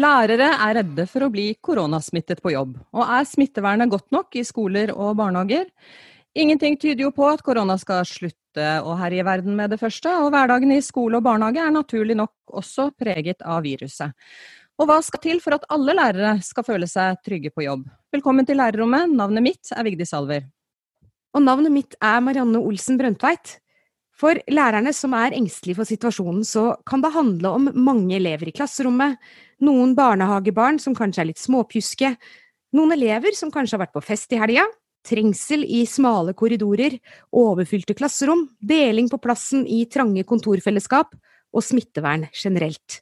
Lærere er redde for å bli koronasmittet på jobb. Og er smittevernet godt nok i skoler og barnehager? Ingenting tyder jo på at korona skal slutte å herje verden med det første, og hverdagen i skole og barnehage er naturlig nok også preget av viruset. Og hva skal til for at alle lærere skal føle seg trygge på jobb? Velkommen til lærerrommet, navnet mitt er Vigdis Salver. Og navnet mitt er Marianne Olsen Brøndtveit. For lærerne som er engstelige for situasjonen, så kan det handle om mange elever i klasserommet, noen barnehagebarn som kanskje er litt småpjuske, noen elever som kanskje har vært på fest i helga, trengsel i smale korridorer, overfylte klasserom, deling på plassen i trange kontorfellesskap. Og smittevern generelt.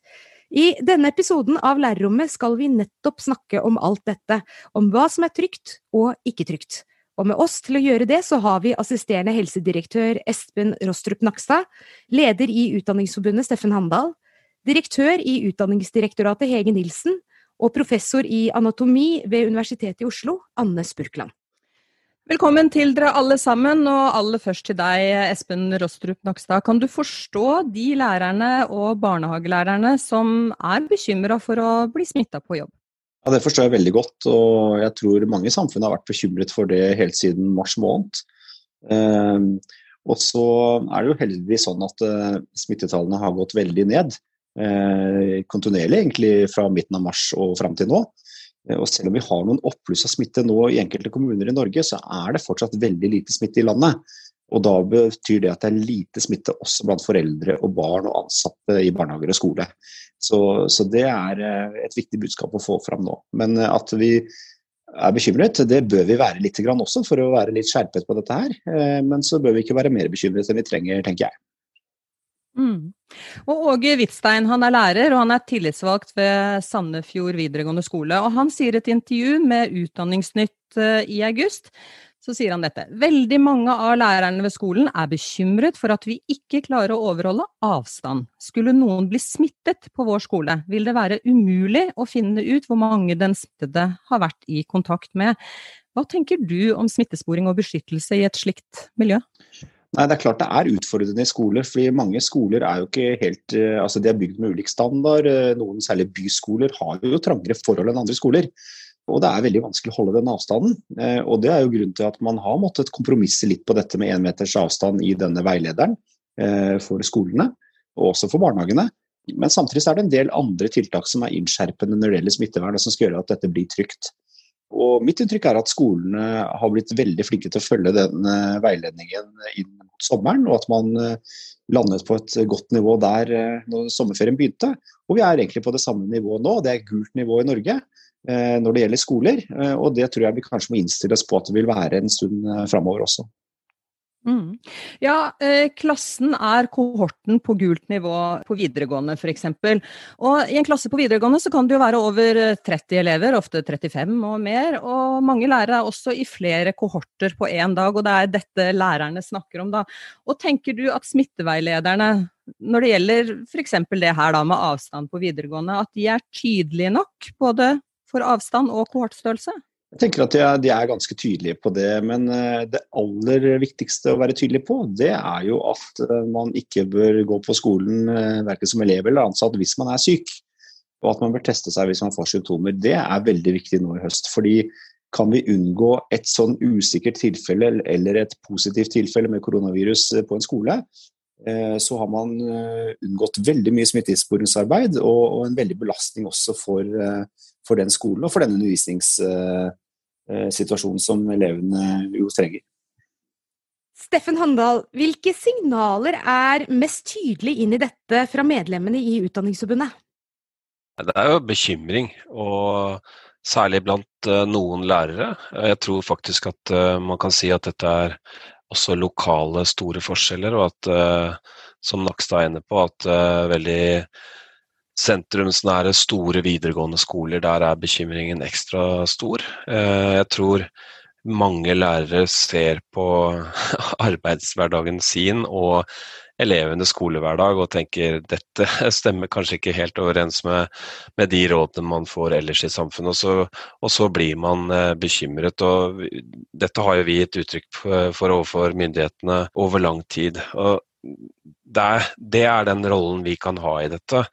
I denne episoden av Lærerrommet skal vi nettopp snakke om alt dette, om hva som er trygt og ikke trygt. Og med oss til å gjøre det, så har vi assisterende helsedirektør Espen Rostrup Nakstad, leder i Utdanningsforbundet Steffen Handal, direktør i Utdanningsdirektoratet Hege Nilsen og professor i anatomi ved Universitetet i Oslo, Anne Spurkland. Velkommen til dere alle sammen, og aller først til deg, Espen Rostrup Nakstad. Kan du forstå de lærerne og barnehagelærerne som er bekymra for å bli smitta på jobb? Ja, Det forstår jeg veldig godt, og jeg tror mange i samfunnet har vært bekymret for det helt siden mars måned. Eh, og så er det jo heldigvis sånn at eh, smittetallene har gått veldig ned. Eh, kontinuerlig egentlig fra midten av mars og fram til nå. Og selv om vi har noen oppbluss av smitte nå i enkelte kommuner i Norge, så er det fortsatt veldig lite smitte i landet. Og da betyr det at det er lite smitte også blant foreldre og barn og ansatte i barnehager og skole. Så, så, det er eh, et viktig budskap å få fram nå. Men eh, at vi er bekymret, det bør vi være litt grann også, for å være litt skjerpet på dette her. Eh, men så bør vi ikke være mer bekymret enn vi trenger, tenker jeg. Mm. Og Åge Hvitstein han er lærer og han er tillitsvalgt ved Sandefjord videregående skole. og Han sier et intervju med Utdanningsnytt i august så sier han dette. Veldig mange av lærerne ved skolen er bekymret for at vi ikke klarer å overholde avstand. Skulle noen bli smittet på vår skole, vil det være umulig å finne ut hvor mange den smittede har vært i kontakt med. Hva tenker du om smittesporing og beskyttelse i et slikt miljø? Nei, Det er klart det er utfordrende i skoler, fordi mange skoler er jo ikke helt eh, altså De er bygd med ulik standard. Eh, noen, særlig byskoler, har jo trangere forhold enn andre skoler. Og det er veldig vanskelig å holde den avstanden. Eh, og det er jo grunnen til at man har måttet kompromisse litt på dette med én meters avstand i denne veilederen for skolene, og også for barnehagene. Men samtidig er det en del andre tiltak som er innskjerpende når det gjelder smittevern, og som skal gjøre at dette blir trygt. Og mitt inntrykk er at skolene har blitt veldig flinke til å følge den veiledningen inn sommeren, og at man eh, landet på et godt nivå der når sommerferien begynte. Og vi er egentlig på det samme nivået nå, det er gult nivå i Norge. Eh, når det gjelder skoler. Eh, og det tror jeg vi kanskje må innstille oss på at det vil være en stund eh, framover også. Mm. Ja, eh, klassen er kohorten på gult nivå på videregående f.eks. Og i en klasse på videregående så kan det jo være over 30 elever, ofte 35 og mer. Og mange lærere er også i flere kohorter på én dag, og det er dette lærerne snakker om da. Og tenker du at smitteveilederne, når det gjelder f.eks. det her da med avstand på videregående, at de er tydelige nok? Både for avstand og kohortstørrelse? Jeg tenker at de er, ganske tydelige på det, men eh, det aller viktigste å være tydelig på, det er jo at eh, man ikke bør gå på skolen eh, verken som elev eller ansatt hvis man er syk. Og at man bør teste seg hvis man får symptomer. Det er veldig viktig nå i høst. fordi kan vi unngå et sånn usikkert tilfelle eller et positivt tilfelle med koronavirus på en skole, så har man unngått veldig mye smittesporingsarbeid og en veldig belastning også for for den skolen og for den undervisningssituasjonen som elevene jo trenger. Steffen Handal, hvilke signaler er mest tydelig inn i dette fra medlemmene i Utdanningsforbundet? Det er jo bekymring, og særlig blant eh, noen lærere. Jeg tror faktisk at eh, man kan si at dette er også lokale store forskjeller, og at, eh, som Nakstad er inne på, at veldig sentrumsnære, store videregående skoler, der er bekymringen ekstra stor. Eh, jeg tror mange lærere ser på arbeidshverdagen sin og elevenes skolehverdag og tenker dette stemmer kanskje ikke helt overens med, med de rådene man får ellers i samfunnet. Og så, og så blir man eh, bekymret. og Dette har jo vi gitt uttrykk for, for overfor myndighetene over lang tid. og det det er, den rollen vi kan ha i dette.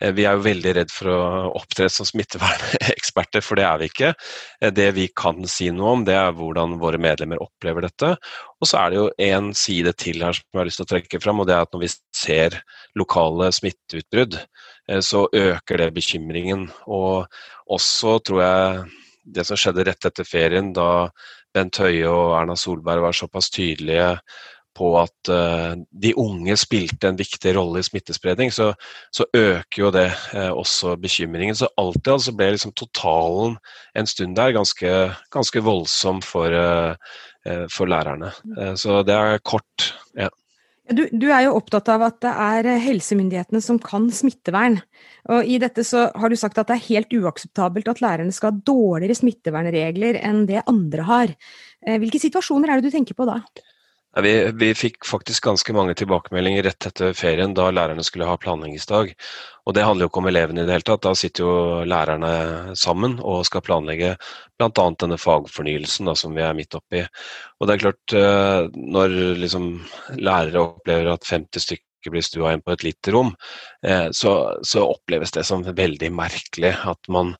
Eh, vi er jo veldig redd for å opptre som smitteverneksperter, for det er vi ikke. Eh, det vi kan si noe om, det er hvordan våre medlemmer opplever dette. Og så er det jo en side til her som jeg har lyst til å trekke fram, og det er at når vi ser lokale smitteutbrudd, eh, så øker det bekymringen. Og også, tror jeg, det som skjedde rett etter ferien, da Bent Høie og Erna Solberg var såpass tydelige på at uh, de unge spilte en viktig rolle i smittespredning, så, så øker jo det uh, også bekymringen. Så alt i ble liksom totalen en stund der ganske, ganske voldsom for, uh, for lærerne. så det er kort. Ja. Du, du, er jo opptatt av at det er helsemyndighetene som kan smittevern. Og I dette så har du sagt at det er helt uakseptabelt at lærerne skal ha dårligere smittevernregler enn det andre har. Hvilke situasjoner er det du tenker på da? Vi, vi, fikk faktisk ganske mange tilbakemeldinger rett etter ferien da lærerne skulle ha planleggingsdag. Og det handler jo ikke om elevene i det hele tatt. Da sitter jo lærerne sammen og skal planlegge bl.a. denne fagfornyelsen da, som vi er midt oppi. Og det er klart, eh, når liksom lærere opplever at 50 stykker blir stua inn på et lite rom, eh, så, så oppleves det som veldig merkelig at man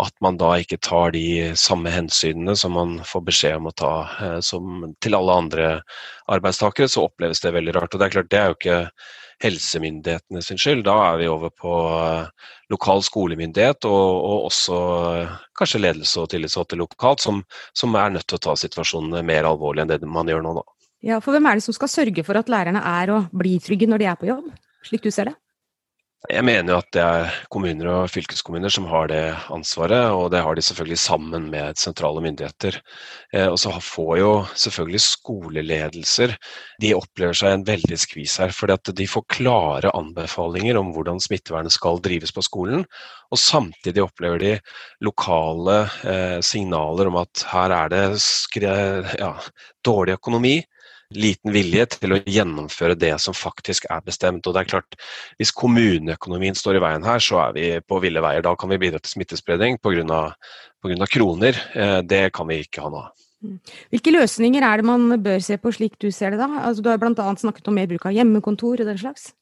at man da ikke tar de samme hensynene som man får beskjed om å ta eh, som til alle andre arbeidstakere, så oppleves det veldig rart. Og det er klart, det er jo ikke helsemyndighetene sin skyld. Da er vi over på eh, lokal skolemyndighet og, og også eh, kanskje ledelse og tillitsvalgte lokalt, som, som, er nødt til å ta situasjonene mer alvorlig enn det man gjør nå, da. Ja, for hvem er det som skal sørge for at lærerne er og blir trygge når de er på jobb, slik du ser det? Jeg mener jo at det er kommuner og fylkeskommuner som har det ansvaret, og det har de selvfølgelig sammen med sentrale myndigheter. Eh, og så får jo selvfølgelig skoleledelser De opplever seg en veldig skvis her. fordi at de får klare anbefalinger om hvordan smittevernet skal drives på skolen. Og samtidig opplever de lokale eh, signaler om at her er det ja, dårlig økonomi liten vilje til å gjennomføre det som faktisk er bestemt. Og det er klart, Hvis kommuneøkonomien står i veien her, så er vi på ville veier. Da kan vi bidra til smittespredning pga. kroner. Eh, det kan vi ikke ha nå. av. Hvilke løsninger er det man bør se på slik du ser det da? Altså, du har bl.a. snakket om mer bruk av hjemmekontor og den slags?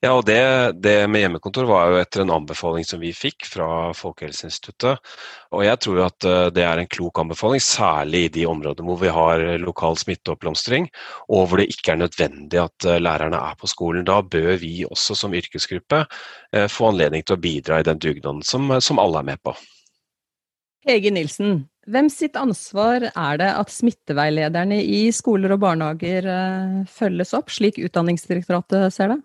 Ja, og det, det, med hjemmekontor var jo etter en anbefaling som vi fikk fra Folkehelseinstituttet. Og jeg tror at eh, det er en klok anbefaling, særlig i de områdene hvor vi har lokal smitteoppblomstring, og hvor det ikke er nødvendig at eh, lærerne er på skolen. Da bør vi også som yrkesgruppe eh, få anledning til å bidra i den dugnaden som, som alle er med på. Hege Nilsen, hvem sitt ansvar er det at smitteveilederne i skoler og barnehager følges opp, slik Utdanningsdirektoratet ser det?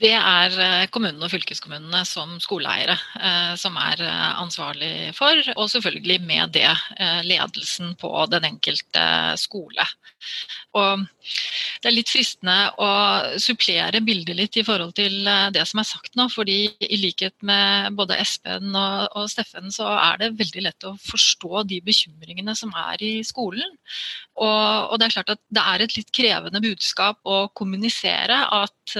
Det er eh, kommunene og fylkeskommunene som skoleeiere eh, som er eh, ansvarlig for, og selvfølgelig med det ledelsen på den enkelte skole. Og det er litt fristende å supplere bildet litt i forhold til det som er sagt nå. fordi i likhet med både Espen og, og Steffen, så er det veldig lett å forstå de bekymringene som er i skolen. Og, og det er klart at det er et litt krevende budskap å kommunisere at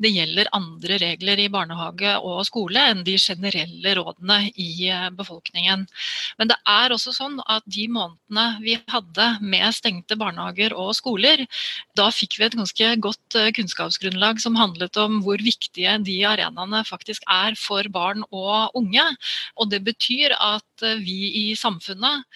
det gjelder gjelder andre regler i barnehage og skole enn de generelle rådene i eh, befolkningen. Men det er også sånn at de månedene vi hadde med stengte barnehager og skoler, da fikk vi et ganske godt eh, kunnskapsgrunnlag som handlet om hvor viktige de arenaene faktisk er for barn og unge. Og det betyr at eh, vi i samfunnet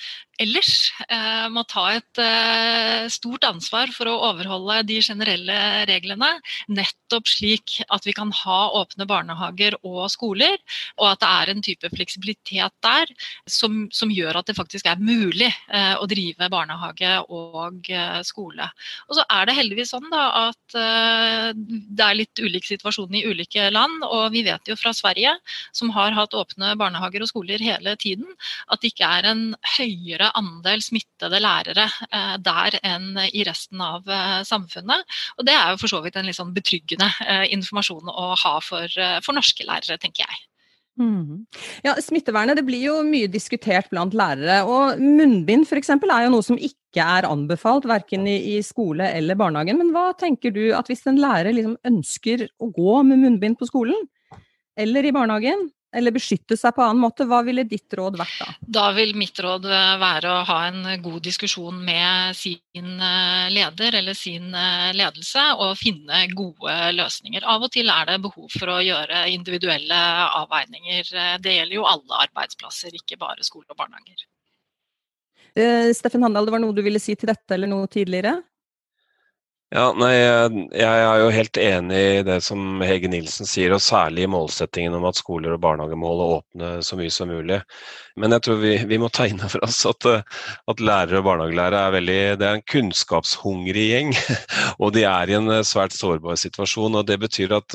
ellers eh, må ta et eh, stort ansvar for å overholde de generelle reglene. Nettopp slik at vi kan ha åpne barnehager og skoler, og at det er en type fleksibilitet der som, som gjør at det faktisk er mulig eh, å drive barnehage og skole. Og så er det heldigvis sånn da, at det er litt ulik situasjon i ulike land, og vi vet jo fra Sverige, som har hatt åpne barnehager og skoler hele tiden, at det ikke er en høyere større andel smittede lærere eh, der enn i resten av eh, samfunnet. Og det er jo for så vidt en litt sånn betryggende eh, informasjon å ha for, for norske lærere, tenker jeg. Mm. Ja, Smittevernet det blir jo mye diskutert blant lærere. og Munnbind for eksempel, er jo noe som ikke er anbefalt, verken i, i, skole eller barnehagen. Men hva tenker du at hvis en lærer liksom ønsker å gå med munnbind på skolen, eller i barnehagen, eller beskytte seg på annen måte, hva ville ditt råd vært da? Da vil mitt råd eh, være å ha en god diskusjon med sin eh, leder eller sin eh, ledelse, og finne gode løsninger. Av og til er det behov for å gjøre individuelle avveininger. Det gjelder jo alle arbeidsplasser, ikke bare skole og barnehager. Steffen Handal, det var noe du ville si til dette eller noe tidligere? Ja, nei, jeg er jo helt enig i det som Hege Nilsen sier, og særlig i målsettingen om at skoler og barnehager må holde åpne så mye som mulig. Men jeg tror vi, vi må ta inn over oss at, at lærere og barnehagelærere er veldig, det er en kunnskapshungrig gjeng. Og de er i en svært sårbar situasjon. og Det betyr at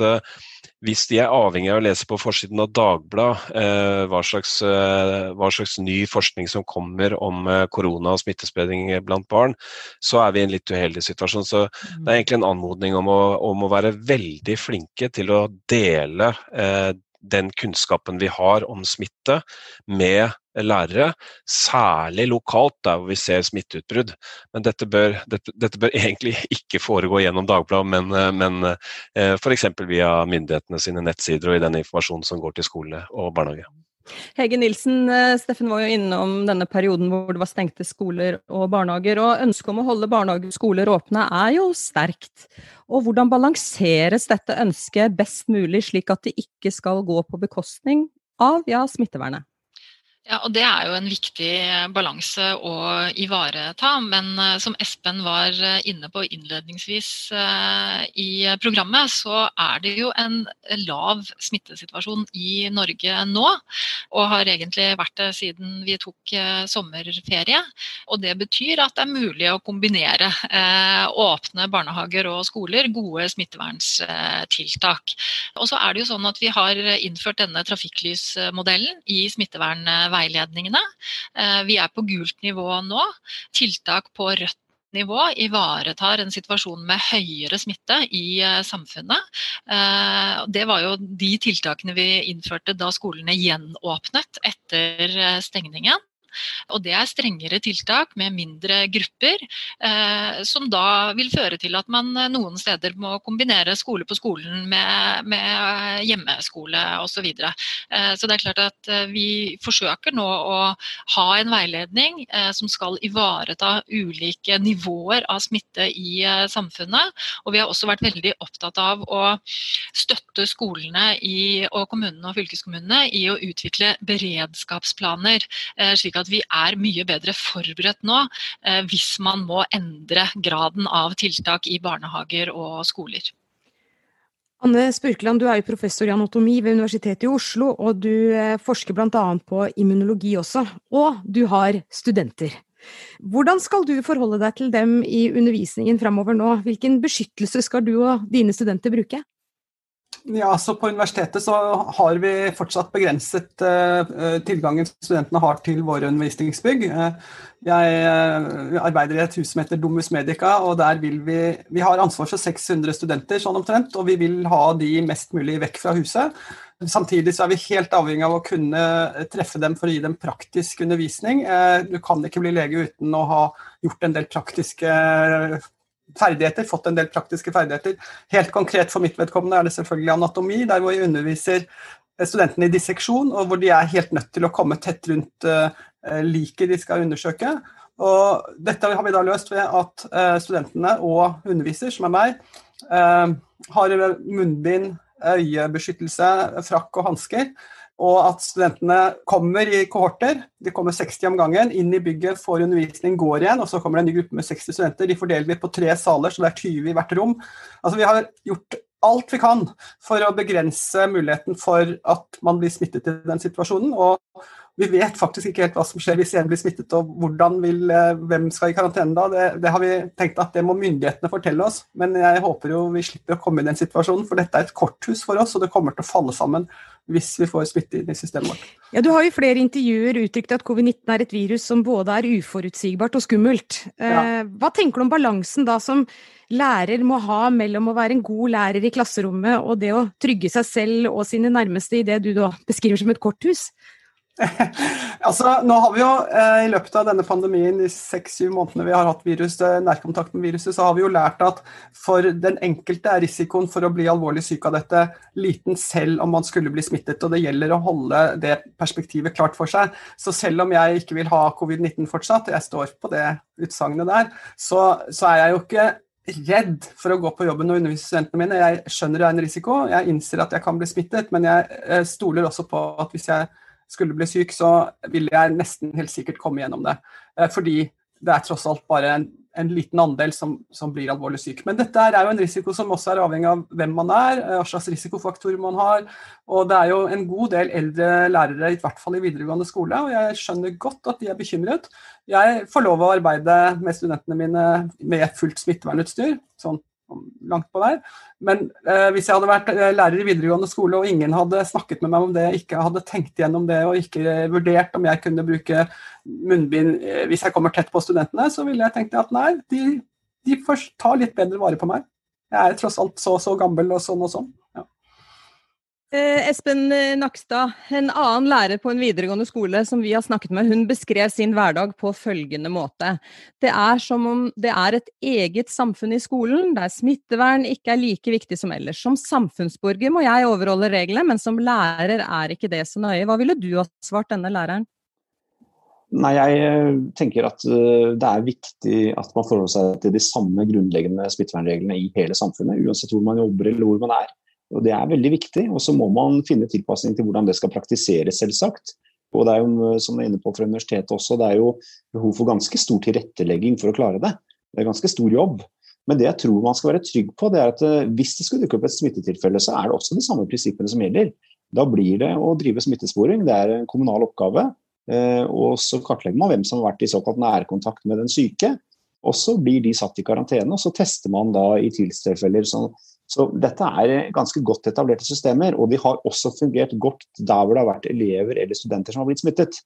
hvis de er avhengig av å lese på forsiden av Dagbladet eh, hva, eh, hva, slags, ny forskning som kommer om eh, korona og smittespredning blant barn, så er vi i en litt uheldig situasjon. Så det er egentlig en anmodning om å, om å være veldig flinke til å dele eh, den kunnskapen vi har om smitte med lærere, særlig lokalt der hvor vi ser smitteutbrudd. Men dette bør, dette, dette bør egentlig ikke foregå gjennom Dagbladet, men, men eh, f.eks. via myndighetene sine nettsider og i den informasjonen som går til skole og barnehage. Hege Nilsen, eh, Steffen var jo innom denne perioden hvor det var stengte skoler og barnehager. og Ønsket om å holde barnehager og skoler åpne er jo sterkt. Og Hvordan balanseres dette ønsket best mulig, slik at det ikke skal gå på bekostning av ja, smittevernet? Ja, og Det er jo en viktig balanse å ivareta. Men uh, som Espen var uh, inne på innledningsvis i programmet, så er det jo en lav smittesituasjon i Norge nå. Og har egentlig vært det siden vi tok sommerferie. Og det betyr at det er mulig å kombinere åpne barnehager og skoler, gode smitteverntiltak. Og så er det jo sånn at vi har innført denne trafikklysmodellen i smittevernveiledningen veiledningene. Eh, vi er på gult nivå nå. Tiltak på rødt nivå ivaretar en situasjon med høyere smitte i eh, samfunnet. Eh, det var jo de tiltakene vi innførte da skolene gjenåpnet etter stengningen. Og det er strengere tiltak med mindre grupper, eh, som da vil føre til at man eh, noen steder må kombinere skole på skolen med, med hjemmeskole osv. Så, videre. eh, så det er klart at eh, vi forsøker nå å ha en veiledning eh, som skal ivareta ulike nivåer av smitte i eh, samfunnet. Og vi har også vært veldig opptatt av å støtte skolene i, og kommunene og fylkeskommunene i å utvikle beredskapsplaner, slik at vi er mye bedre forberedt nå eh, hvis man må endre graden av tiltak i barnehager og skoler. Anne Spurkeland, du er jo professor i anatomi ved Universitetet i Oslo, og du eh, forsker bl.a. på immunologi også. Og du har studenter. Hvordan skal du forholde deg til dem i undervisningen framover nå? Hvilken beskyttelse skal du og dine studenter bruke? Ja, så På universitetet så har vi fortsatt begrenset uh, tilgangen studentene har til våre undervisningsbygg. Uh, jeg uh, arbeider i et hus som heter Domus Medica, og der vil vi Vi har ansvar for 600 studenter, sånn omtrent, og vi vil ha de mest mulig vekk fra huset. Samtidig så er vi helt avhengig av å kunne treffe dem for å gi dem praktisk undervisning. Du kan ikke bli lege uten å ha gjort en del praktiske ferdigheter, fått en del praktiske ferdigheter. Helt konkret for mitt vedkommende er det selvfølgelig anatomi, der hvor jeg underviser studentene i disseksjon, og hvor de er helt nødt til å komme tett rundt uh, liket de skal undersøke. Og dette har vi da løst ved at uh, studentene og underviser, som er meg, har munnbind, øyebeskyttelse, frakk og hansker og at studentene kommer i kohorter. De kommer 60 om gangen, inn i bygget, får undervisning, går igjen. Og så kommer det en ny gruppe med 60 studenter. De fordeler vi på tre saler, så det er 20 i hvert rom. Altså Vi har gjort alt vi kan for å begrense muligheten for at man blir smittet i den situasjonen. Og vi vet faktisk ikke helt hva som skjer hvis en blir smittet, og hvordan vil, eh, hvem skal i karantene da. Det, det, har vi tenkt at det må myndighetene fortelle oss. Men jeg håper jo vi slipper å komme i den situasjonen, for dette er et korthus for oss, og det kommer til å falle sammen hvis vi får smitte inn i systemet vårt. Ja, Du har i flere intervjuer uttrykt at covid-19 er et virus som både er uforutsigbart og skummelt. Eh, ja. Hva tenker du om balansen da som lærer må ha mellom å være en god lærer i klasserommet og det å trygge seg selv og sine nærmeste i det du da beskriver som et korthus? Altså, nå har vi jo eh, I løpet av denne pandemien, i seks-syv månedene vi har hatt virus, eh, nærkontakt med viruset, så har vi jo lært at for den enkelte er risikoen for å bli alvorlig syk av dette liten selv om man skulle bli smittet. og Det gjelder å holde det perspektivet klart for seg. Så selv om jeg ikke vil ha covid-19 fortsatt, jeg står på det utsagnet der, så, så er jeg jo ikke redd for å gå på jobben og undervise studentene mine. Jeg skjønner det er en risiko, jeg innser at jeg kan bli smittet, men jeg eh, stoler også på at hvis jeg skulle bli syk, så ville jeg nesten helt sikkert komme gjennom det. Eh, fordi det er tross alt bare en, en liten andel som, som, blir alvorlig syk. Men dette er jo en risiko som også er avhengig av hvem man er, eh, hva slags risikofaktorer man har. Og det er jo en god del eldre lærere, i hvert fall i videregående skole, og jeg skjønner godt at de er bekymret. Jeg får lov å arbeide med studentene mine med fullt smittevernutstyr. sånn langt på der. Men eh, hvis jeg hadde vært eh, lærer i videregående skole og ingen hadde snakket med meg om det, ikke hadde tenkt gjennom det og ikke vurdert om jeg kunne bruke munnbind eh, hvis jeg kommer tett på studentene, så ville jeg tenkt at nei, de, de får ta litt bedre vare på meg. Jeg er tross alt så og så gammel og sånn og sånn. Eh, Espen eh, Nakstad, en annen lærer på en videregående skole som vi har snakket med, hun beskrev sin hverdag på følgende måte. Det er som om det er et eget samfunn i skolen, der smittevern ikke er like viktig som ellers. Som samfunnsborger må jeg overholde reglene, men som lærer er ikke det så nøye. Hva ville du ha svart denne læreren? Nei, Jeg eh, tenker at det er viktig at man forholder seg til de samme grunnleggende smittevernreglene i hele samfunnet, uansett hvor man jobber eller hvor man er. Og Det er veldig viktig. Og så må man finne tilpasning til hvordan det skal praktiseres, selvsagt. Og det er jo, som du er inne på fra universitetet også, det er jo behov for ganske stor tilrettelegging for å klare det. Det er ganske stor jobb. Men det jeg tror man skal være trygg på, det er at eh, hvis det skulle dukke opp et smittetilfelle, så er det også de samme prinsippene som gjelder. Da blir det å drive smittesporing. Det er en kommunal oppgave. Eh, og så kartlegger man hvem som har vært i såkalt nærkontakt med den syke. Og så blir de satt i karantene, og så tester man da i tilfeller. Sånn så dette er ganske godt etablerte systemer, og de har også fungert godt der hvor det har vært elever eller studenter som har blitt smittet.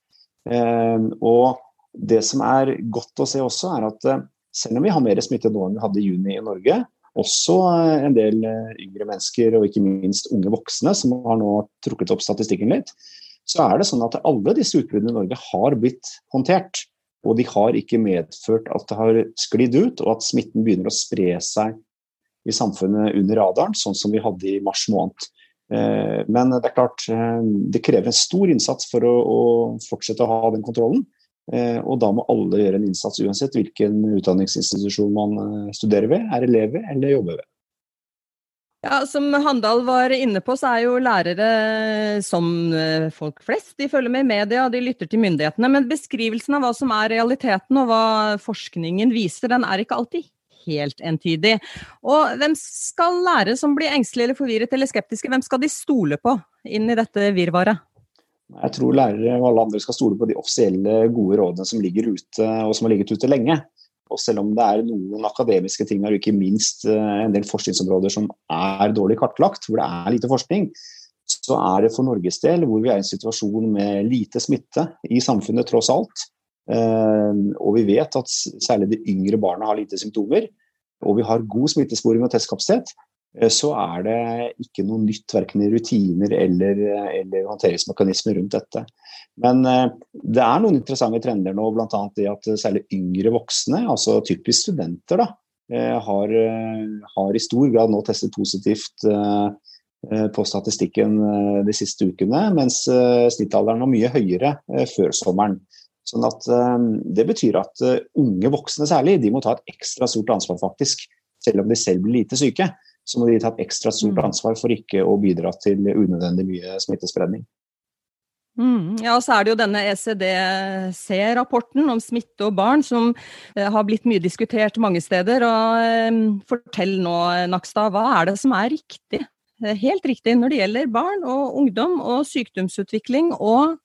Ehm, og det som er godt å se også, er at eh, selv om vi har mer smitte nå enn vi hadde i juni i Norge, også eh, en del eh, yngre mennesker og ikke minst unge voksne som har nå trukket opp statistikken litt, så er det sånn at alle disse utbruddene i Norge har blitt håndtert. Og de har ikke medført at det har sklidd ut, og at smitten begynner å spre seg i samfunnet under radaren, sånn som vi hadde i mars måned. Eh, men det er klart, eh, det krever en stor innsats for å, å fortsette å ha den kontrollen. Eh, og da må alle gjøre en innsats, uansett hvilken utdanningsinstitusjon man studerer ved, er elever eller jobber ved. Ja, Som Handal var inne på, så er jo lærere som folk flest. De følger med i media, de lytter til myndighetene. Men beskrivelsen av hva som er realiteten og hva forskningen viser, den er ikke alltid helt entydig. Og hvem skal lære som blir engstelige eller forvirret eller skeptiske, hvem skal de stole på inn i dette virvaret? Jeg tror lærere og alle andre skal stole på de offisielle gode rådene som ligger ute, og som har ligget ute lenge. Og selv om det er noen akademiske ting og ikke minst eh, en del forskningsområder som er dårlig kartlagt, hvor det er lite forskning, så er det for Norges del, hvor vi er i en situasjon med lite smitte i samfunnet tross alt, og vi vet at særlig de yngre barna har lite symptomer, og vi har god smittesporing og testkapasitet, eh, så er det ikke noe nytt verken i rutiner eller, eller håndteringsmekanismer rundt dette. Men eh, det er noen interessante trender nå, bl.a. det at særlig yngre voksne, altså typisk studenter, da, eh, har, har i stor grad nå testet positivt på statistikken de siste ukene, mens snittalderen var mye høyere før sommeren. Sånn at eh, Det betyr at eh, unge voksne særlig, de må ta et ekstra stort ansvar, faktisk. Selv om de selv blir lite syke, så må de ta et ekstra stort mm. ansvar for ikke å bidra til unødvendig mye smittespredning. Mm, ja, og så er det jo denne ECDC-rapporten om smitte og barn som eh, har blitt mye diskutert mange steder. og Fortell nå, Nakstad, hva er det som er riktig? Helt riktig når det gjelder barn og ungdom og sykdomsutvikling og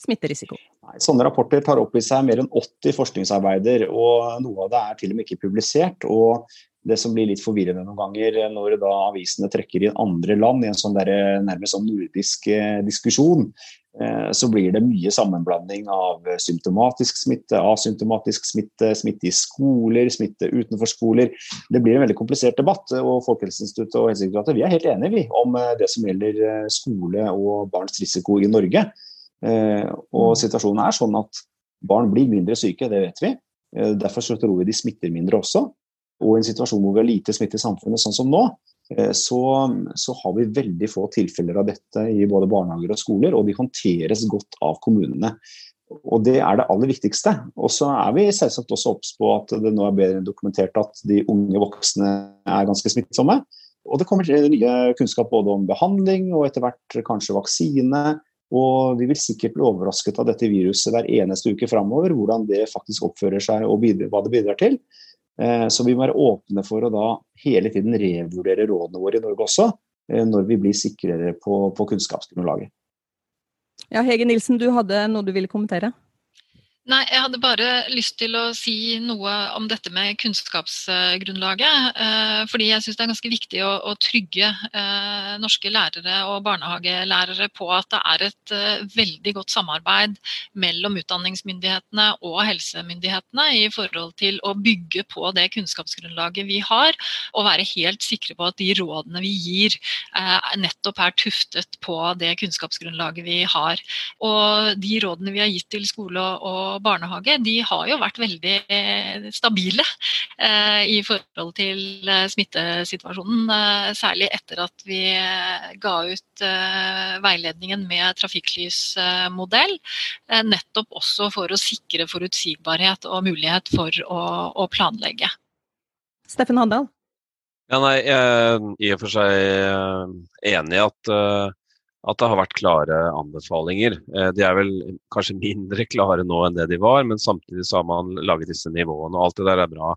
smitterisiko? Sånne rapporter tar opp i seg mer enn 80 forskningsarbeider, og noe av det er til og med ikke publisert. og det som blir litt forvirrende noen ganger når da avisene trekker inn andre land i en sånn der, nærmest sånn nordisk eh, diskusjon, eh, så blir det mye sammenblanding av symptomatisk smitte, asymptomatisk smitte, smitte i skoler, smitte utenfor skoler. Det blir en veldig komplisert debatt. og Folkehelseinstituttet og Helsedirektoratet vi er helt enige vi, om eh, det som gjelder skole og barns risiko i Norge. Og situasjonen er sånn at barn blir mindre syke, det vet vi. Derfor så tror vi de smitter mindre også. Og i en situasjon hvor vi har lite smitte i samfunnet, sånn som nå, så, så, har vi veldig få tilfeller av dette i både barnehager og skoler, og de håndteres godt av kommunene. Og Det er det aller viktigste. Og så er vi selvsagt også obs på at det nå er bedre dokumentert at de unge voksne er ganske smittsomme. Og det kommer nye kunnskap både om behandling og etter hvert kanskje vaksine. Og vi vil sikkert bli overrasket av dette viruset hver eneste uke framover, hvordan det faktisk oppfører seg og bidrar, hva det bidrar til. Eh, så vi må være åpne for å da hele tiden revurdere rådene våre i Norge også, eh, når vi blir sikrere på, på kunnskapsgrunnlaget. Ja, Hege Nilsen, du hadde noe du ville kommentere? Nei, jeg hadde bare lyst til å si noe om dette med kunnskapsgrunnlaget. Eh, fordi jeg syns det er ganske viktig å, trygge eh, norske lærere og barnehagelærere på at det er et eh, veldig godt samarbeid mellom utdanningsmyndighetene og helsemyndighetene i forhold til å bygge på det kunnskapsgrunnlaget vi har, og være helt sikre på at de rådene vi gir nettopp er tuftet på det kunnskapsgrunnlaget vi har. Og de rådene vi har gitt til skole og og barnehage, de har jo vært veldig eh, stabile eh, i forhold til eh, smittesituasjonen. Særlig etter at vi ga ut veiledningen med trafikklysmodell. Nettopp også for å sikre forutsigbarhet og mulighet for å, å planlegge. Steffen Handal? Ja, nei, jeg er i og for seg enig i at at det har vært klare anbefalinger. Eh, de er vel kanskje mindre klare nå enn det de var, men samtidig så har man laget disse nivåene, og alt det der er bra.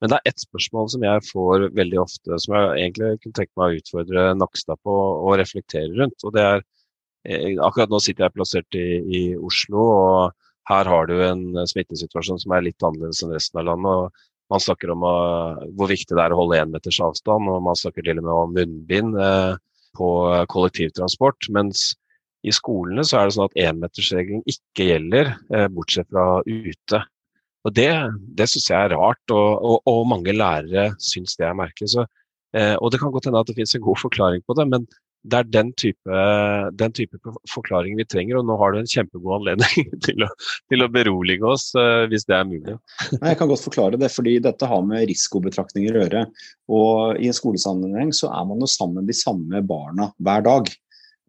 Men det er ett spørsmål som jeg får veldig ofte, som jeg egentlig kunne tenke meg å utfordre Nakstad på og reflektere rundt. og det er eh, Akkurat nå sitter jeg plassert i, i Oslo, og her har du en smittesituasjon som er litt annerledes enn resten av landet. og Man snakker om uh, hvor viktig det er å holde én meters avstand, og man snakker til og med om munnbind. Uh, på kollektivtransport. Mens i skolene så er det sånn at énmetersregelen ikke gjelder, eh, bortsett fra ute. Og Det, det syns jeg er rart, og, og, og, mange lærere syns det er merkelig. Så, eh, og Det kan godt hende at det finnes en god forklaring på det, men det er den type, den type forklaring vi trenger. Og nå har du en kjempegod anledning til å, til å berolige oss, uh, hvis det er mulig. Nei, jeg kan godt forklare det, fordi dette har med risikobetraktninger å gjøre. Og i en skolesammenheng så er man jo sammen de samme barna hver dag.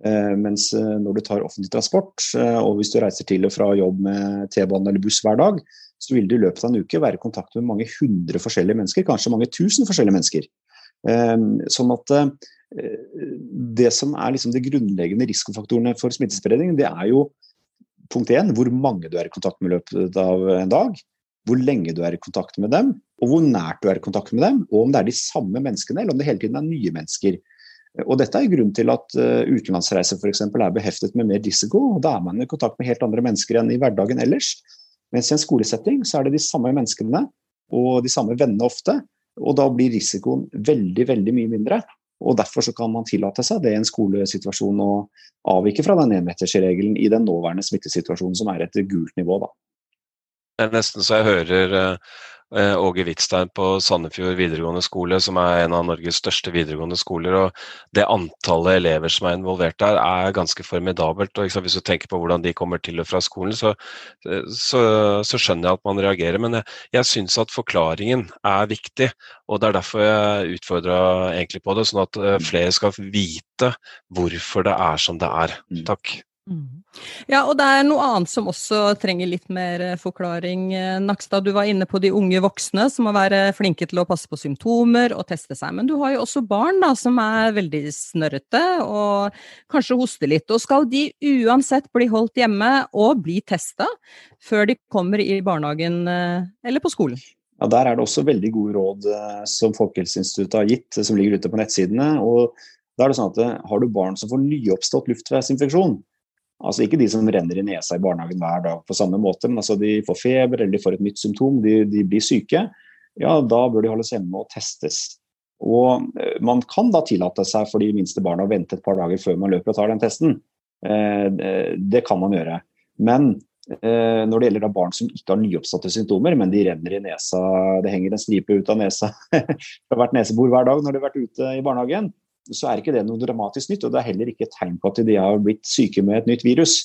Uh, mens uh, når du tar offentlig transport, og hvis du reiser til og fra jobb med T-bane eller buss hver dag, så vil du i løpet av en uke være i kontakt med mange hundre forskjellige mennesker, kanskje mange tusen forskjellige mennesker. Sånn at det som er liksom de grunnleggende risikofaktorene for smittespredning, det er jo punkt én hvor mange du er i kontakt med i løpet av en dag. Hvor lenge du er i kontakt med dem, og hvor nært du er i kontakt med dem. Og om det er de samme menneskene, eller om det hele tiden er nye mennesker. Og Dette er grunnen til at uh, utenlandsreiser f.eks. er beheftet med mer risiko. og Da er man i kontakt med helt andre mennesker enn i hverdagen ellers. Mens i en skolesetting så er det de samme menneskene og de samme vennene ofte. Og da blir risikoen veldig, veldig mye mindre. Og Derfor så kan man tillate seg det i en skolesituasjon å avvike fra den enmetersregelen i den nåværende smittesituasjonen, som er et gult nivå. Da. Det er nesten så jeg hører Eh, Åge Hvitstein på Sandefjord videregående skole, som er en av Norges største videregående skoler. og Det antallet elever som er involvert der, er ganske formidabelt. og Hvis du tenker på hvordan de kommer til og fra skolen, så, så, så skjønner jeg at man reagerer. Men jeg, jeg syns at forklaringen er viktig, og det er derfor jeg utfordra egentlig på det. Sånn at eh, flere skal vite hvorfor det er som det er. Mm. Takk. Mm. Ja, og det er noe annet som også trenger litt mer eh, forklaring. Eh, Nakstad, du var inne på de unge voksne som må være flinke til å passe på symptomer og teste seg. Men du har jo også barn da, som er veldig snørrete og kanskje hoster litt. Og skal de uansett bli holdt hjemme og bli testa før de kommer i barnehagen eh, eller på skolen? Ja, Der er det også veldig gode råd som Folkehelseinstituttet har gitt, som ligger ute på nettsidene. og da er det sånn at Har du barn som får nyoppstått luftveisinfeksjon, Altså Ikke de som renner i nesa i barnehagen hver dag på samme måte, men altså de får feber eller de får et nytt symptom, de, de blir syke. Ja, da bør de holdes hjemme og testes. Og eh, Man kan da tillate seg for de minste barna å vente et par dager før man løper og tar den testen. Eh, det kan man gjøre. Men eh, når det gjelder da barn som ikke har nyoppsatte symptomer, men de renner i nesa, det henger en stripe ut av nesa fra hvert nesebor hver dag når de har vært ute i barnehagen, så er ikke det noe dramatisk nytt. Og det er heller ikke et tegn på at de har blitt syke med et nytt virus.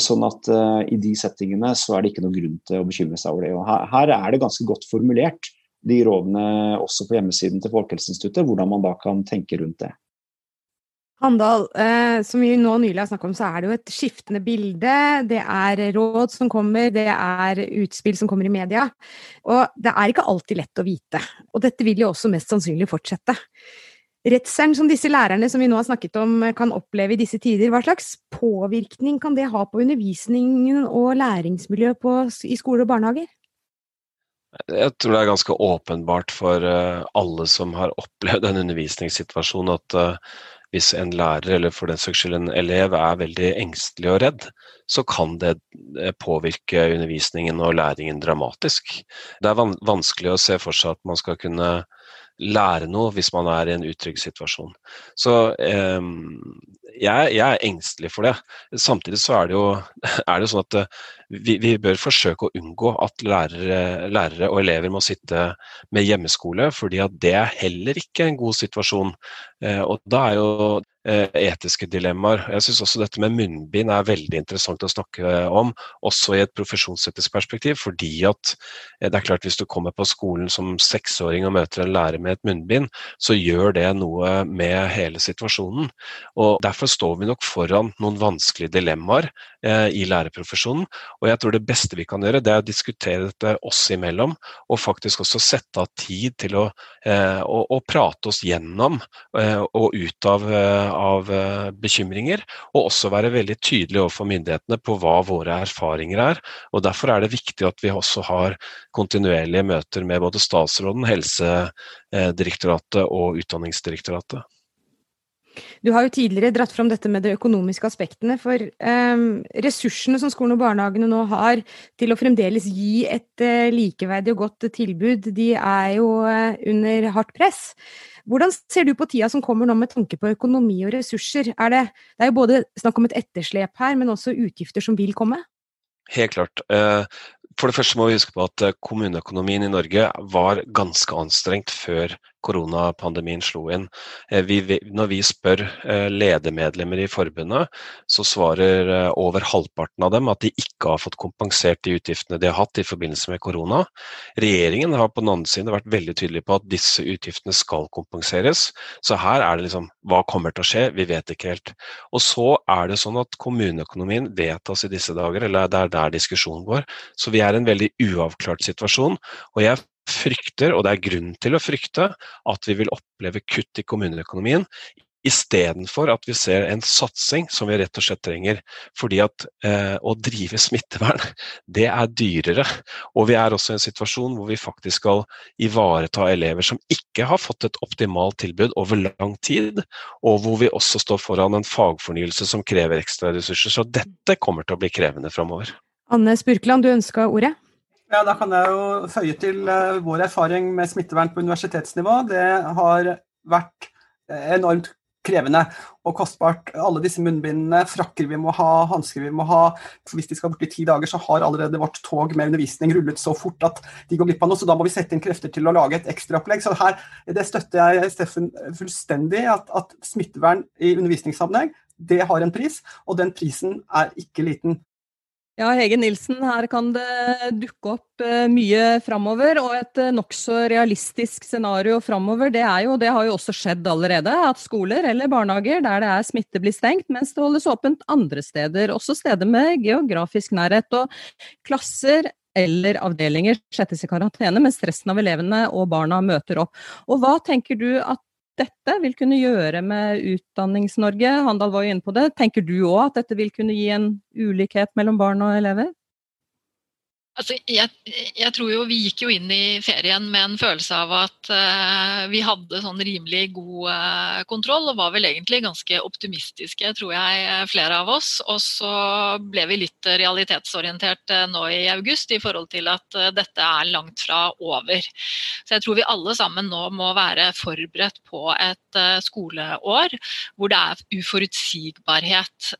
Sånn at uh, i de settingene så er det ikke noen grunn til å bekymre seg over det. Og her, her, er det ganske godt formulert, de rådene også på hjemmesiden til Folkehelseinstituttet, hvordan man da kan tenke rundt det. Handal, eh, som vi nå nylig har snakket om, så er det jo et skiftende bilde. Det er råd som kommer, det er utspill som kommer i media. Og det er ikke alltid lett å vite. Og dette vil jo også mest sannsynlig fortsette. Redselen som disse lærerne som vi nå har snakket om kan oppleve i disse tider, hva slags påvirkning kan det ha på undervisningen og læringsmiljøet i skole og barnehager? Jeg tror det er ganske åpenbart for eh, alle som har opplevd en undervisningssituasjon at eh, hvis en lærer, eller for den saks skyld en elev, er veldig engstelig og redd, så kan det eh, påvirke undervisningen og læringen dramatisk. Det er vanskelig å se for seg at man skal kunne lære noe hvis man er i en utrygg situasjon. Så eh, jeg, jeg, er engstelig for det. Samtidig så er det jo er det sånn at eh, vi, vi, bør forsøke å unngå at lærere, lærere, og elever må sitte med hjemmeskole, fordi at det er heller ikke en god situasjon. Eh, og da er jo etiske dilemmaer. Jeg syns også dette med munnbind er veldig interessant å snakke om, også i et profesjonsetisk perspektiv. Fordi at eh, det er klart hvis du kommer på skolen som seksåring og møter en lærer med et munnbind, så gjør det noe med hele situasjonen. Og Derfor står vi nok foran noen vanskelige dilemmaer eh, i lærerprofesjonen. Og jeg tror det beste vi kan gjøre, det er å diskutere dette oss imellom, og faktisk også sette av tid til å, eh, å, å prate oss gjennom eh, og ut av av eh, bekymringer, og også være veldig tydelige overfor myndighetene på hva våre erfaringer er. og Derfor er det viktig at vi også har kontinuerlige møter med både statsråden, Helsedirektoratet og Utdanningsdirektoratet. Du har jo tidligere dratt fram dette med de økonomiske aspektene. For eh, ressursene som skolen og barnehagene nå har til å fremdeles gi et eh, likeverdig og godt tilbud, de er jo eh, under hardt press. Hvordan ser du på tida som kommer nå med tanke på økonomi og ressurser? Er det, det er jo både snakk om et etterslep her, men også utgifter som vil komme? Helt klart. Eh, for det første må vi huske på at eh, kommuneøkonomien i Norge var ganske anstrengt før koronapandemien slo inn. Eh, vi, når vi spør eh, ledermedlemmer i forbundet, så svarer eh, over halvparten av dem at de ikke har fått kompensert de utgiftene de har hatt i forbindelse med korona. Regjeringen har på den andre siden vært veldig tydelig på at disse utgiftene skal kompenseres. Så her er det liksom hva kommer til å skje? Vi vet ikke helt. Og så er det sånn at kommuneøkonomien vedtas i disse dager, eller det er der diskusjonen går. Så vi er i en veldig uavklart situasjon. og jeg frykter, og det er grunn til å frykte, at vi vil oppleve kutt i kommuneøkonomien. Istedenfor at vi ser en satsing som vi rett og slett trenger. Fordi at eh, å drive smittevern, det er dyrere. Og vi er også i en situasjon hvor vi faktisk skal ivareta elever som ikke har fått et optimalt tilbud over lang tid. Og hvor vi også står foran en fagfornyelse som krever ekstra ressurser. Så dette kommer til å bli krevende framover. Anne Spurkland, du ønska ordet? Ja, Da kan jeg jo føye til uh, vår erfaring med smittevern på universitetsnivå. Det har vært uh, enormt krevende og kostbart. Alle disse munnbindene, frakker vi må ha, hansker vi må ha. For hvis de skal bort i ti dager, så har allerede vårt tog med undervisning rullet så fort at de går glipp av noe. Så da må vi sette inn krefter til å lage et ekstraopplegg. Så her, det støtter jeg Steffen fullstendig. At, at smittevern i undervisningssammenheng, det har en pris. Og den prisen er ikke liten. Ja, Hege Nilsen, her kan det dukke opp eh, mye framover. Og et eh, nokså realistisk scenario framover, det er jo, det har jo også skjedd allerede, at skoler eller barnehager der det er smitte blir stengt, mens det holdes åpent andre steder. Også steder med geografisk nærhet. Og klasser eller avdelinger settes i karantene, mens resten av elevene og barna møter opp. Og hva tenker du at dette vil kunne gjøre med Utdannings-Norge? Handal var jo inne på det. Tenker du òg at dette vil kunne gi en ulikhet mellom barn og elever? Altså, jeg, jeg, tror jo Vi gikk jo inn i ferien med en følelse av at uh, vi hadde sånn rimelig god uh, kontroll, og var vel egentlig ganske optimistiske, tror jeg, eh, flere av oss. Og så ble vi litt realitetsorientert uh, nå i august i forhold til at dette er langt fra over. Så jeg tror vi alle sammen nå må være forberedt på et skoleår hvor det er uforutsigbarhet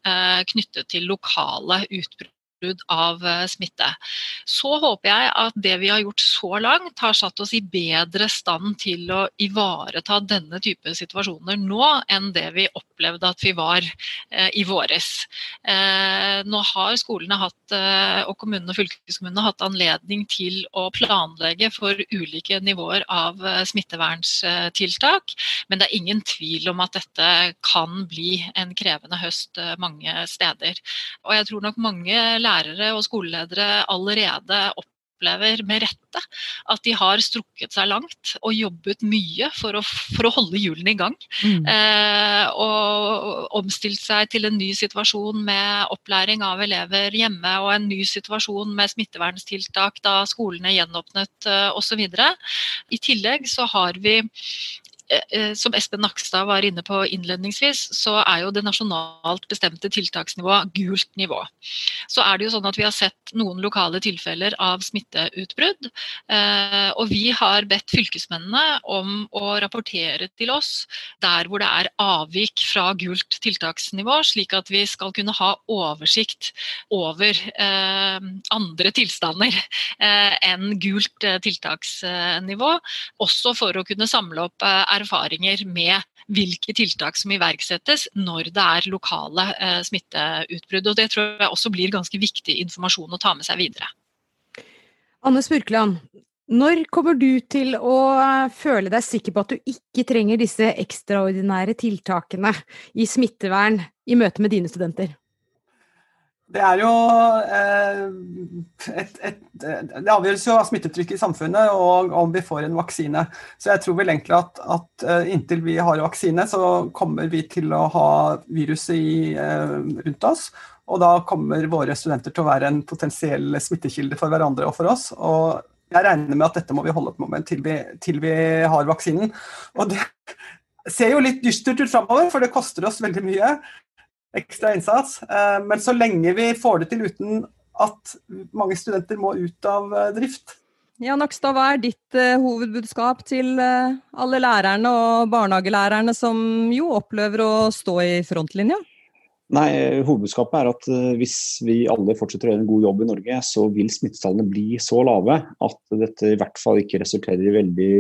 knyttet til lokale utbrudd utbrudd av eh, smitte. Så håper jeg at det vi har gjort så langt, har satt oss i bedre stand til å ivareta denne type situasjoner nå enn det vi opplevde at vi var eh, i våres. Eh, nå har skolene hatt, og kommunene og fylkeskommunene hatt anledning til å planlegge for ulike nivåer av smittevernstiltak, men det er ingen tvil om at dette kan bli en krevende høst mange steder. Og jeg tror nok mange lærere og skoleledere allerede opplever med rette at de har strukket seg langt og jobbet mye for å, for å holde hjulene i gang. Mm. Eh, og omstilt seg til en ny situasjon med opplæring av elever hjemme og en ny situasjon med smitteverntiltak da skolene gjenåpnet eh, osv. I tillegg så har vi som Espen Nakstad var inne på innledningsvis, så er jo det nasjonalt bestemte tiltaksnivået gult nivå. Så er det jo sånn at vi har sett noen lokale tilfeller av smitteutbrudd. Eh, og vi har bedt fylkesmennene om å rapportere til oss der hvor det er avvik fra gult tiltaksnivå, slik at vi skal kunne ha oversikt over andre tilstander enn gult tiltaksnivå. Også for å kunne samle opp erfaringer erfaringer med hvilke tiltak som iverksettes når det er lokale eh, smitteutbrudd. Og Det tror jeg også blir ganske viktig informasjon å ta med seg videre. Anne Spurkland, når kommer du til å føle deg sikker på at du ikke trenger disse ekstraordinære tiltakene i smittevern i møte med dine studenter? Det er jo eh, et, et, Det avgjøres jo av smittetrykket i samfunnet og om vi får en vaksine. Så jeg tror vel egentlig at, at eh, inntil vi har vaksine, så kommer vi til å ha viruset i, eh, rundt oss. Og da kommer våre studenter til å være en potensiell smittekilde for hverandre og for oss. Og jeg regner med at dette må vi holde på med til vi, til vi har vaksinen. Og det ser jo litt dystert ut framover, for det koster oss veldig mye ekstra innsats. Eh, men så lenge vi får det til uten at mange studenter må ut av eh, drift. Ja, Nakstad, hva er ditt uh, hovedbudskap til alle lærerne og barnehagelærerne som jo opplever å stå i frontlinja? Nei, Hovedbudskapet er at hvis vi alle fortsetter å gjøre en god jobb i Norge, så vil smittetallene bli så lave at dette i hvert fall ikke resulterer i veldig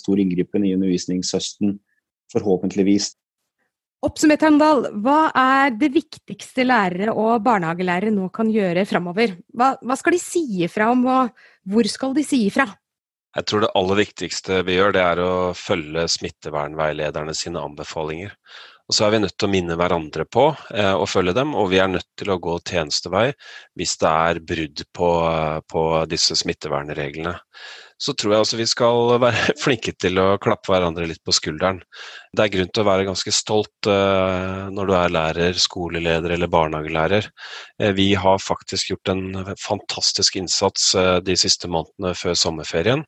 stor inngripen i undervisningshøsten, forhåpentligvis. Oppsummert, Heimdal, hva er det viktigste lærere og barnehagelærere nå kan gjøre framover? Hva, hva, skal de si ifra om, og hvor skal de si ifra? Jeg tror det aller viktigste vi gjør, det er å følge smittevernveilederne sine anbefalinger. Og så er vi nødt til å minne hverandre på eh, å følge dem, og vi er nødt til å gå tjenestevei hvis det er brudd på, på disse smittevernreglene så tror jeg altså vi skal være flinke til å klappe hverandre litt på skulderen. Det er grunn til å være ganske stolt uh, når du er lærer, skoleleder eller barnehagelærer. Uh, vi har faktisk gjort en fantastisk innsats uh, de siste månedene før sommerferien.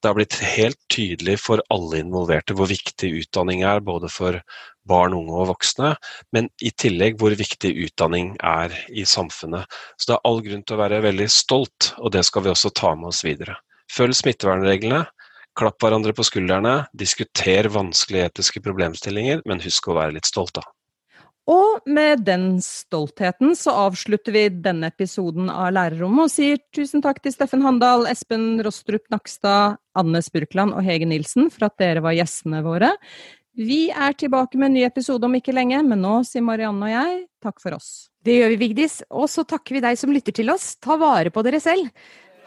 Det har blitt helt tydelig for alle involverte hvor viktig utdanning er, både for barn, unge og voksne, men i tillegg hvor viktig utdanning er i samfunnet. Så det er all grunn til å være veldig stolt, og det skal vi også ta med oss videre. Følg smittevernreglene. Klapp hverandre på skuldrene. Diskuter vanskelige etiske problemstillinger, men husk å være litt stolt, da. Og med den stoltheten så avslutter vi denne episoden av Lærerrommet og sier tusen takk til Steffen Handal, Espen Rostrup Nakstad, Anne Spurkland og Hege Nilsen for at dere var gjestene våre. Vi er tilbake med en ny episode om ikke lenge, men nå sier Marianne og jeg takk for oss. Det gjør vi, Vigdis. Og så takker vi deg som lytter til oss. Ta vare på dere selv.